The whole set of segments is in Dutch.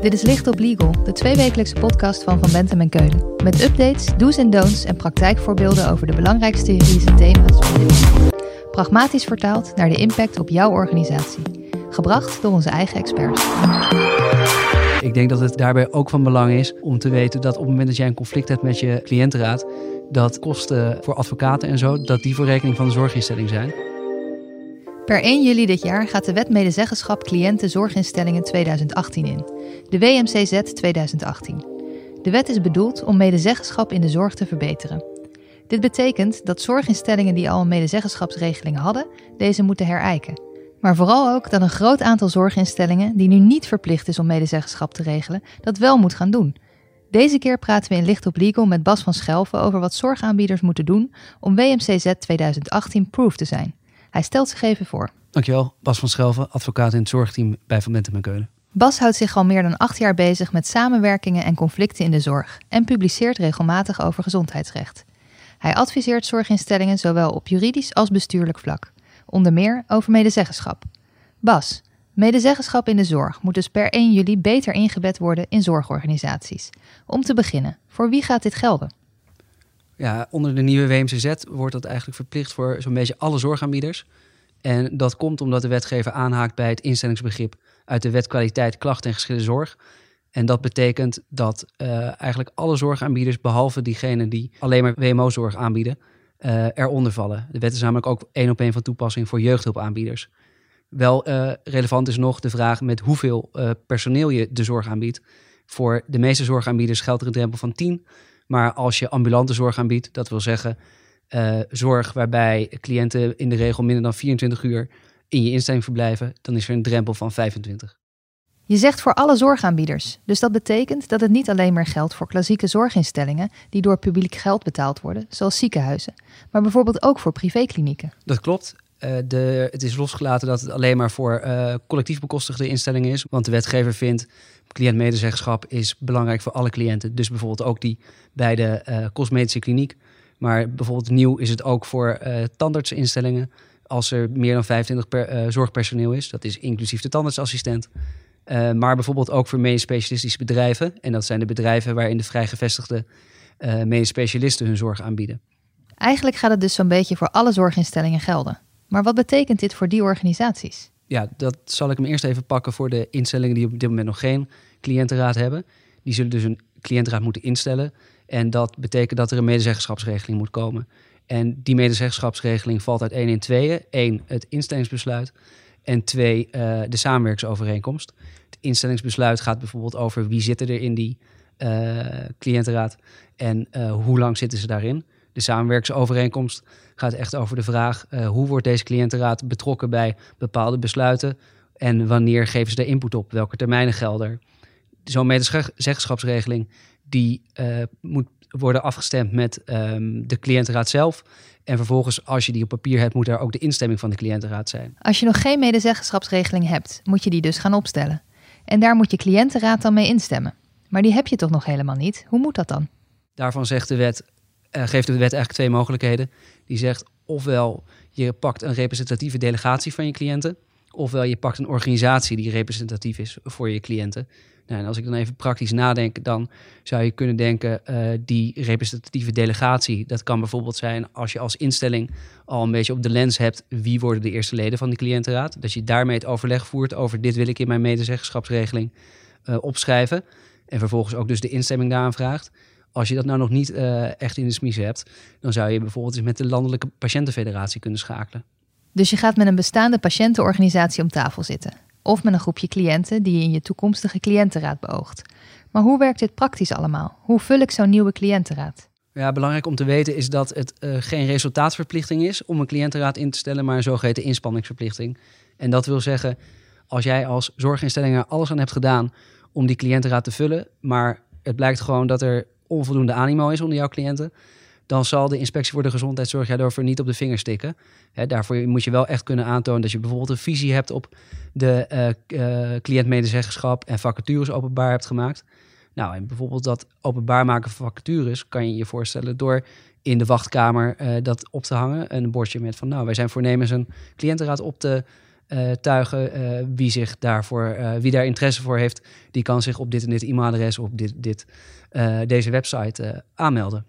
Dit is Licht op Legal, de tweewekelijkse podcast van Van Bentem en Keulen. Met updates, do's en don'ts en praktijkvoorbeelden over de belangrijkste juridische thema's. Pragmatisch vertaald naar de impact op jouw organisatie. Gebracht door onze eigen experts. Ik denk dat het daarbij ook van belang is om te weten dat op het moment dat jij een conflict hebt met je cliëntenraad, dat kosten voor advocaten en zo, dat die voor rekening van de zorginstelling zijn. Per 1 juli dit jaar gaat de wet medezeggenschap cliënten zorginstellingen 2018 in. De WMCZ 2018. De wet is bedoeld om medezeggenschap in de zorg te verbeteren. Dit betekent dat zorginstellingen die al een medezeggenschapsregeling hadden, deze moeten herijken. Maar vooral ook dat een groot aantal zorginstellingen, die nu niet verplicht is om medezeggenschap te regelen, dat wel moet gaan doen. Deze keer praten we in Licht op Legal met Bas van Schelven over wat zorgaanbieders moeten doen om WMCZ 2018 proof te zijn. Hij stelt zich even voor. Dankjewel, Bas van Schelven, advocaat in het zorgteam bij Van Bentem en Keulen. Bas houdt zich al meer dan acht jaar bezig met samenwerkingen en conflicten in de zorg en publiceert regelmatig over gezondheidsrecht. Hij adviseert zorginstellingen zowel op juridisch als bestuurlijk vlak, onder meer over medezeggenschap. Bas, medezeggenschap in de zorg moet dus per 1 juli beter ingebed worden in zorgorganisaties. Om te beginnen, voor wie gaat dit gelden? Ja, onder de nieuwe WMCZ wordt dat eigenlijk verplicht voor zo'n beetje alle zorgaanbieders. En dat komt omdat de wetgever aanhaakt bij het instellingsbegrip uit de wet kwaliteit, klachten en geschillen zorg. En dat betekent dat uh, eigenlijk alle zorgaanbieders, behalve diegenen die alleen maar WMO-zorg aanbieden, uh, eronder vallen. De wet is namelijk ook één op één van toepassing voor jeugdhulpaanbieders. Wel uh, relevant is nog de vraag met hoeveel personeel je de zorg aanbiedt. Voor de meeste zorgaanbieders geldt er een drempel van 10. Maar als je ambulante zorg aanbiedt, dat wil zeggen zorg waarbij cliënten in de regel minder dan 24 uur in je instelling verblijven, dan is er een drempel van 25. Je zegt voor alle zorgaanbieders. Dus dat betekent dat het niet alleen meer geldt voor klassieke zorginstellingen die door publiek geld betaald worden, zoals ziekenhuizen, maar bijvoorbeeld ook voor privéklinieken. Dat klopt. Uh, de, het is losgelaten dat het alleen maar voor uh, collectief bekostigde instellingen is. Want de wetgever vindt cliëntmedezeggenschap is belangrijk voor alle cliënten. Dus bijvoorbeeld ook die bij de uh, cosmetische kliniek. Maar bijvoorbeeld nieuw is het ook voor tandartsinstellingen. Als er meer dan 25 per, zorgpersoneel is. Dat is inclusief de tandartsassistent. Maar bijvoorbeeld ook voor medisch specialistische bedrijven. En dat zijn de bedrijven waarin de vrijgevestigde medisch specialisten hun zorg aanbieden. Eigenlijk gaat het dus zo'n beetje voor alle zorginstellingen gelden. Maar wat betekent dit voor die organisaties? Ja, dat zal ik hem eerst even pakken voor de instellingen die op dit moment nog geen cliëntenraad hebben. Die zullen dus een cliëntenraad moeten instellen. En dat betekent dat er een medezeggenschapsregeling moet komen. En die medezeggenschapsregeling valt uit één in tweeën. Eén, het instellingsbesluit. En twee, uh, de samenwerkingsovereenkomst. Het instellingsbesluit gaat bijvoorbeeld over wie zitten er in die uh, cliëntenraad en uh, hoe lang zitten ze daarin. De samenwerkingsovereenkomst gaat echt over de vraag hoe wordt deze cliëntenraad betrokken bij bepaalde besluiten en wanneer geven ze daar input op, welke termijnen gelden. Zo'n medezeggenschapsregeling die moet worden afgestemd met um, de cliëntenraad zelf. En vervolgens, als je die op papier hebt, moet daar ook de instemming van de cliëntenraad zijn. Als je nog geen medezeggenschapsregeling hebt, moet je die dus gaan opstellen. En daar moet je cliëntenraad dan mee instemmen. Maar die heb je toch nog helemaal niet? Hoe moet dat dan? Daarvan zegt de wet, uh, geeft de wet eigenlijk twee mogelijkheden. Die zegt ofwel je pakt een representatieve delegatie van je cliënten, ofwel je pakt een organisatie die representatief is voor je cliënten. Nou, en als ik dan even praktisch nadenk, dan zou je kunnen denken, uh, die representatieve delegatie, dat kan bijvoorbeeld zijn als je als instelling al een beetje op de lens hebt, wie worden de eerste leden van de cliëntenraad. Dat je daarmee het overleg voert over dit wil ik in mijn medezeggenschapsregeling uh, opschrijven. En vervolgens ook dus de instemming daaraan vraagt. Als je dat nou nog niet uh, echt in de smies hebt, dan zou je bijvoorbeeld eens met de Landelijke Patiëntenfederatie kunnen schakelen. Dus je gaat met een bestaande patiëntenorganisatie om tafel zitten of met een groepje cliënten die je in je toekomstige cliëntenraad beoogt. Maar hoe werkt dit praktisch allemaal? Hoe vul ik zo'n nieuwe cliëntenraad? Ja, belangrijk om te weten is dat het uh, geen resultaatsverplichting is om een cliëntenraad in te stellen, maar een zogeheten inspanningsverplichting. En dat wil zeggen, als jij als zorginstelling er alles aan hebt gedaan om die cliëntenraad te vullen, maar het blijkt gewoon dat er onvoldoende animo is onder jouw cliënten, dan zal de inspectie voor de gezondheidszorg jou daarvoor niet op de vingers stikken. daarvoor moet je wel echt kunnen aantonen dat je bijvoorbeeld een visie hebt op de uh, uh, cliëntmedezeggenschap en vacatures openbaar hebt gemaakt. Nou, en bijvoorbeeld dat openbaar maken van vacatures kan je je voorstellen door in de wachtkamer uh, dat op te hangen. Een bordje met van, nou, wij zijn voornemens een cliëntenraad op te tuigen. wie, zich daarvoor, wie daar interesse voor heeft, die kan zich op dit en dit e-mailadres, op dit, dit, deze website aanmelden.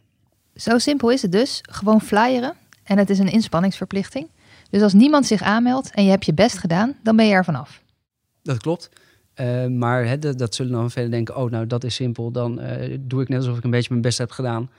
Zo simpel is het dus. Gewoon flyeren. En het is een inspanningsverplichting. Dus als niemand zich aanmeldt en je hebt je best gedaan, dan ben je er vanaf. Dat klopt. Maar dat zullen dan velen denken, oh nou dat is simpel, dan doe ik net alsof ik een beetje mijn best heb gedaan.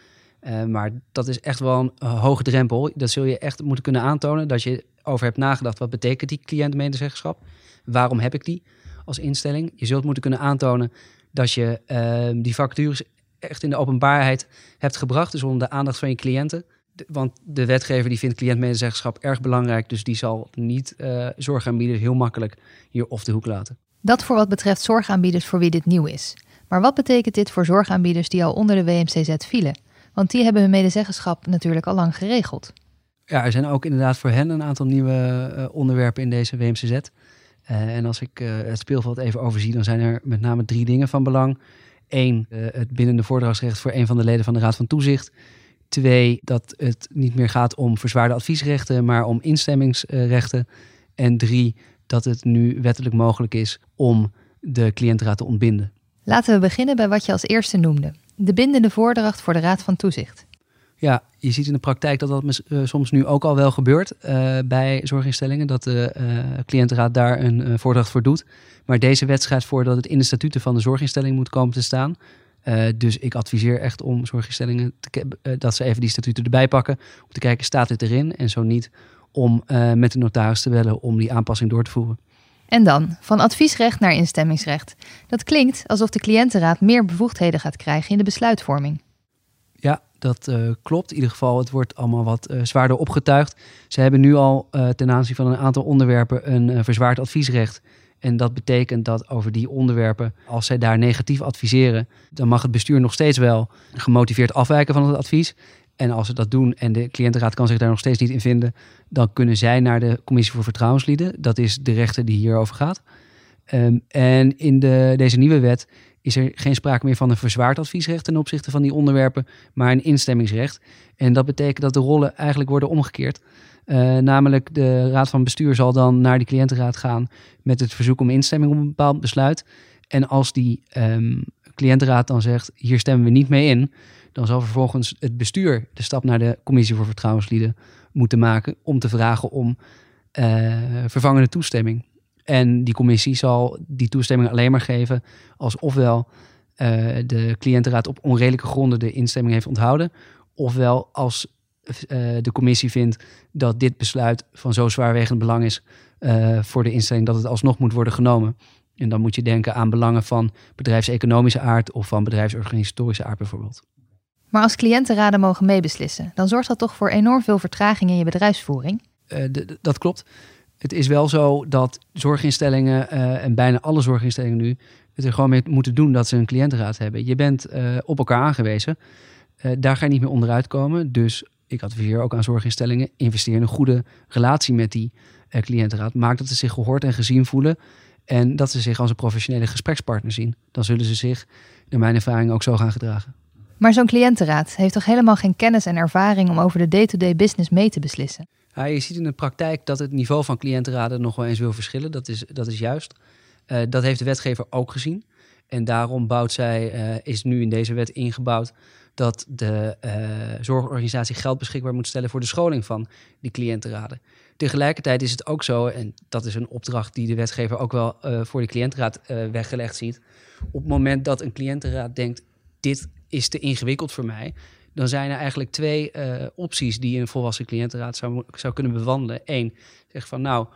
Maar dat is echt wel een hoge drempel. Dat zul je echt moeten kunnen aantonen, dat je over hebt nagedacht, wat betekent die cliëntmedezeggenschap? Waarom heb ik die als instelling? Je zult moeten kunnen aantonen dat je ehm, die vacatures echt in de openbaarheid hebt gebracht, dus onder de aandacht van je cliënten. Want de wetgever die vindt cliëntmedezeggenschap erg belangrijk, dus die zal niet zorgaanbieders heel makkelijk hier of de hoek laten. Dat voor wat betreft zorgaanbieders voor wie dit nieuw is. Maar wat betekent dit voor zorgaanbieders die al onder de WMCZ vielen? Want die hebben hun medezeggenschap natuurlijk al lang geregeld. Ja, er zijn ook inderdaad voor hen een aantal nieuwe uh, onderwerpen in deze WMCZ. Uh, eh, en als ik uh, het speelveld even overzie, dan zijn er met name drie dingen van belang. Eén, het bindende voordragsrecht voor een van de leden van de Raad van Toezicht. Twee, dat het niet meer gaat om verzwaarde adviesrechten, maar om instemmingsrechten. En drie, dat het nu wettelijk mogelijk is om de cliëntenraad te ontbinden. Laten we beginnen bij wat je als eerste noemde: de bindende voordracht voor de Raad van Toezicht. Ja, je ziet in de praktijk dat dat uh, soms nu ook al wel gebeurt uh, bij zorginstellingen, dat de uh, cliëntenraad daar een voordracht voor doet. Maar deze wet schrijft voor dat het in de statuten van de zorginstelling moet komen te staan. dus ik adviseer echt om zorginstellingen te, dat ze even die statuten erbij pakken. Om te kijken, staat dit erin? En zo niet, om met de notaris te bellen om die aanpassing door te voeren. En dan, van adviesrecht naar instemmingsrecht. Dat klinkt alsof de cliëntenraad meer bevoegdheden gaat krijgen in de besluitvorming. Dat uh, klopt. In ieder geval, het wordt allemaal wat uh, zwaarder opgetuigd. Ze hebben nu al ten aanzien van een aantal onderwerpen een verzwaard adviesrecht. En dat betekent dat over die onderwerpen, als zij daar negatief adviseren, dan mag het bestuur nog steeds wel gemotiveerd afwijken van het advies. En als ze dat doen en de cliëntenraad kan zich daar nog steeds niet in vinden, dan kunnen zij naar de commissie voor vertrouwenslieden. Dat is de rechter die hierover gaat. Um, en in de, deze nieuwe wet is er geen sprake meer van een verzwaard adviesrecht ten opzichte van die onderwerpen, maar een instemmingsrecht. En dat betekent dat de rollen eigenlijk worden omgekeerd. Uh, namelijk de raad van bestuur zal dan naar die cliëntenraad gaan met het verzoek om instemming op een bepaald besluit. En als die um, cliëntenraad dan zegt, hier stemmen we niet mee in, dan zal vervolgens het bestuur de stap naar de commissie voor vertrouwenslieden moeten maken om te vragen om uh, vervangende toestemming. En die commissie zal die toestemming alleen maar geven als ofwel uh, de cliëntenraad op onredelijke gronden de instemming heeft onthouden, ofwel als uh, de commissie vindt dat dit besluit van zo zwaarwegend belang is voor de instelling dat het alsnog moet worden genomen. En dan moet je denken aan belangen van bedrijfseconomische aard of van bedrijfsorganisatorische aard bijvoorbeeld. Maar als cliëntenraden mogen meebeslissen, dan zorgt dat toch voor enorm veel vertraging in je bedrijfsvoering? Uh, dat klopt. Het is wel zo dat zorginstellingen uh, en bijna alle zorginstellingen nu het er gewoon mee moeten doen dat ze een cliëntenraad hebben. Je bent uh, op elkaar aangewezen. daar ga je niet meer onderuit komen. Dus ik adviseer ook aan zorginstellingen: investeer in een goede relatie met die cliëntenraad. Maak dat ze zich gehoord en gezien voelen. En dat ze zich als een professionele gesprekspartner zien. Dan zullen ze zich, naar mijn ervaring, ook zo gaan gedragen. Maar zo'n cliëntenraad heeft toch helemaal geen kennis en ervaring om over de day-to-day business mee te beslissen? Ja, je ziet in de praktijk dat het niveau van cliëntenraden nog wel eens wil verschillen. Dat is, dat is juist. Uh, dat heeft de wetgever ook gezien. En daarom bouwt zij, uh, is nu in deze wet ingebouwd dat de uh, zorgorganisatie geld beschikbaar moet stellen voor de scholing van die cliëntenraden. Tegelijkertijd is het ook zo, en dat is een opdracht die de wetgever ook wel voor de cliëntenraad weggelegd ziet. Op het moment dat een cliëntenraad denkt: dit is te ingewikkeld voor mij. Dan zijn er eigenlijk twee uh, opties die een volwassen cliëntenraad zou, zou kunnen bewandelen. Eén, zeg van nou,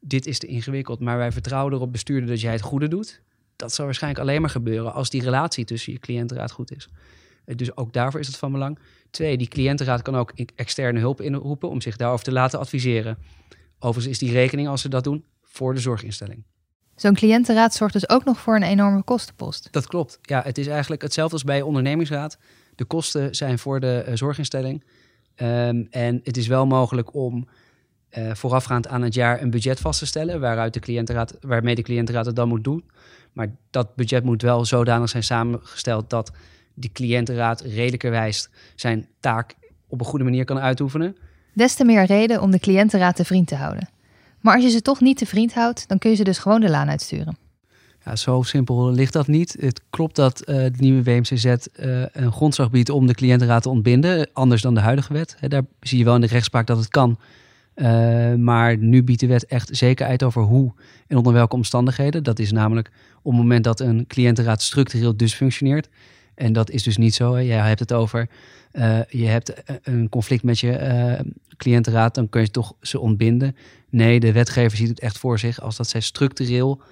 dit is te ingewikkeld, maar wij vertrouwen erop bestuurder dat jij het goede doet. Dat zal waarschijnlijk alleen maar gebeuren als die relatie tussen je cliëntenraad goed is. Uh, dus ook daarvoor is het van belang. Twee, die cliëntenraad kan ook externe hulp inroepen om zich daarover te laten adviseren. Overigens is die rekening, als ze dat doen, voor de zorginstelling. Zo'n cliëntenraad zorgt dus ook nog voor een enorme kostenpost. Dat klopt. Ja, het is eigenlijk hetzelfde als bij ondernemingsraad. De kosten zijn voor de uh, zorginstelling. Um, en het is wel mogelijk om uh, voorafgaand aan het jaar een budget vast te stellen, waaruit de cliëntenraad, waarmee de cliëntenraad het dan moet doen. Maar dat budget moet wel zodanig zijn samengesteld dat de cliëntenraad redelijkerwijs zijn taak op een goede manier kan uitoefenen. Des te meer reden om de cliëntenraad te vriend te houden. Maar als je ze toch niet te vriend houdt, dan kun je ze dus gewoon de laan uitsturen. Ja, zo simpel ligt dat niet. Het klopt dat uh, de nieuwe WMCZ uh, een grondslag biedt om de cliëntenraad te ontbinden, anders dan de huidige wet. Daar zie je wel in de rechtspraak dat het kan. Uh, maar nu biedt de wet echt zekerheid over hoe en onder welke omstandigheden. Dat is namelijk op het moment dat een cliëntenraad structureel dysfunctioneert. En dat is dus niet zo. Jij hebt het over, je hebt een conflict met je cliëntenraad, dan kun je toch ze ontbinden. Nee, de wetgever ziet het echt voor zich als dat zij structureel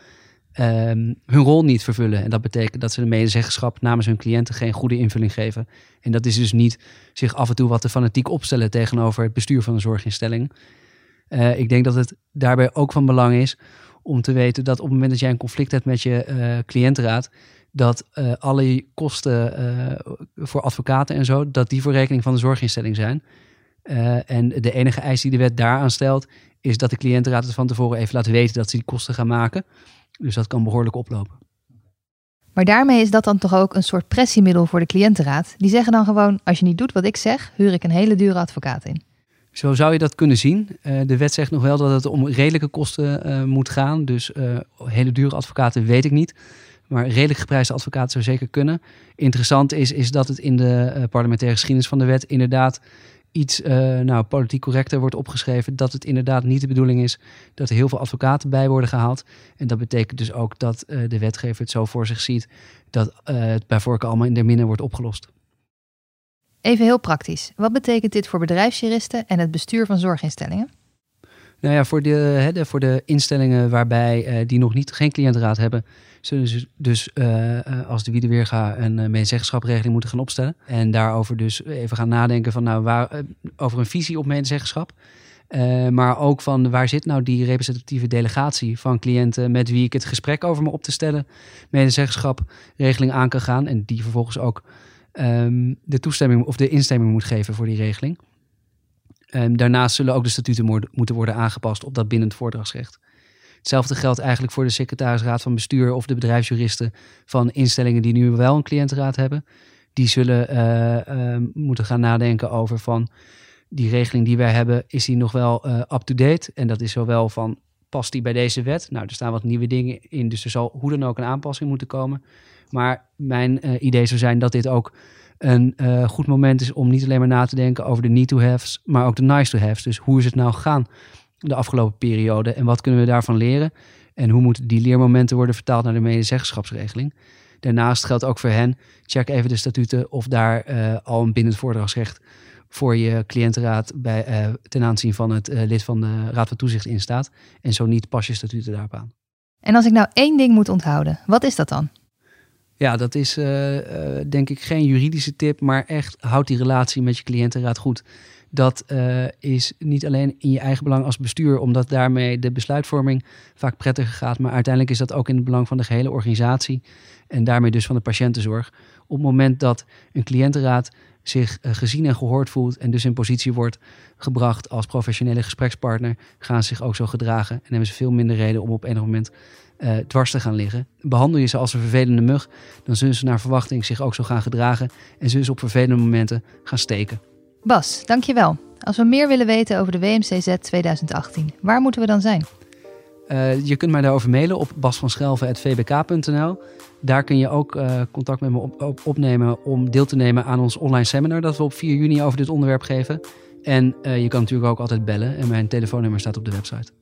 um, hun rol niet vervullen. En dat betekent dat ze de medezeggenschap namens hun cliënten geen goede invulling geven. En dat is dus niet zich af en toe wat te fanatiek opstellen tegenover het bestuur van een zorginstelling. Uh, ik denk dat het daarbij ook van belang is om te weten dat op het moment dat jij een conflict hebt met je uh, cliëntenraad, dat uh, alle kosten voor advocaten en zo, dat die voor rekening van de zorginstelling zijn. en de enige eis die de wet daaraan stelt, is dat de cliëntenraad het van tevoren even laat weten dat ze die kosten gaan maken. Dus dat kan behoorlijk oplopen. Maar daarmee is dat dan toch ook een soort pressiemiddel voor de cliëntenraad. Die zeggen dan gewoon: als je niet doet wat ik zeg, huur ik een hele dure advocaat in. Zo zou je dat kunnen zien. Uh, de wet zegt nog wel dat het om redelijke kosten uh, moet gaan. Dus uh, hele dure advocaten weet ik niet. Maar redelijk geprijsde advocaten zou zeker kunnen. Interessant is, is dat het in de parlementaire geschiedenis van de wet inderdaad iets uh, nou, politiek correcter wordt opgeschreven. Dat het inderdaad niet de bedoeling is dat er heel veel advocaten bij worden gehaald. En dat betekent dus ook dat uh, de wetgever het zo voor zich ziet dat uh, het bij voorkeur allemaal in de minne wordt opgelost. Even heel praktisch. Wat betekent dit voor bedrijfsjuristen en het bestuur van zorginstellingen? Nou ja, voor de, hè, voor de instellingen waarbij die nog niet geen cliëntenraad hebben, zullen ze dus uh, als de Wiedeweerga een uh, medezeggenschapregeling moeten gaan opstellen. En daarover dus even gaan nadenken van nou, waar, over een visie op medezeggenschap. maar ook van waar zit nou die representatieve delegatie van cliënten met wie ik het gesprek over me op te stellen, medezeggenschap-regeling aan kan gaan. En die vervolgens ook um, de toestemming of de instemming moet geven voor die regeling. Um, daarnaast zullen ook de statuten moeten worden aangepast op dat bindend voordragsrecht. Hetzelfde geldt eigenlijk voor de secretarisraad van bestuur of de bedrijfsjuristen van instellingen die nu wel een cliëntenraad hebben. Die zullen uh, uh, moeten gaan nadenken over van die regeling die wij hebben, is die nog wel uh, up-to-date? En dat is zowel van, past die bij deze wet? Nou, er staan wat nieuwe dingen in, dus er zal hoe dan ook een aanpassing moeten komen. Maar mijn idee zou zijn dat dit ook een goed moment is om niet alleen maar na te denken over de need-to-haves, maar ook de nice-to-haves. Dus hoe is het nou gegaan? de afgelopen periode en wat kunnen we daarvan leren? En hoe moeten die leermomenten worden vertaald naar de medezeggenschapsregeling? Daarnaast geldt ook voor hen, check even de statuten of daar uh, al een bindend voordragsrecht voor je cliëntenraad bij, uh, ten aanzien van het lid van de Raad van Toezicht in staat. En zo niet, pas je statuten daarop aan. En als ik nou één ding moet onthouden, wat is dat dan? Ja, dat is denk ik geen juridische tip, maar echt houd die relatie met je cliëntenraad goed dat uh, is niet alleen in je eigen belang als bestuur, omdat daarmee de besluitvorming vaak prettiger gaat, maar uiteindelijk is dat ook in het belang van de gehele organisatie en daarmee dus van de patiëntenzorg. Op het moment dat een cliëntenraad zich gezien en gehoord voelt en dus in positie wordt gebracht als professionele gesprekspartner, gaan ze zich ook zo gedragen en hebben ze veel minder reden om op enig moment uh, dwars te gaan liggen. Behandel je ze als een vervelende mug, dan zullen ze naar verwachting zich ook zo gaan gedragen en zullen ze op vervelende momenten gaan steken. Bas, dankjewel. Als we meer willen weten over de WMCZ 2018, waar moeten we dan zijn? Uh, je kunt mij daarover mailen op basvanschelven.vbk.nl. Daar kun je ook uh, contact met me op, op, opnemen om deel te nemen aan ons online seminar dat we op 4 juni over dit onderwerp geven. En uh, je kan natuurlijk ook altijd bellen en mijn telefoonnummer staat op de website.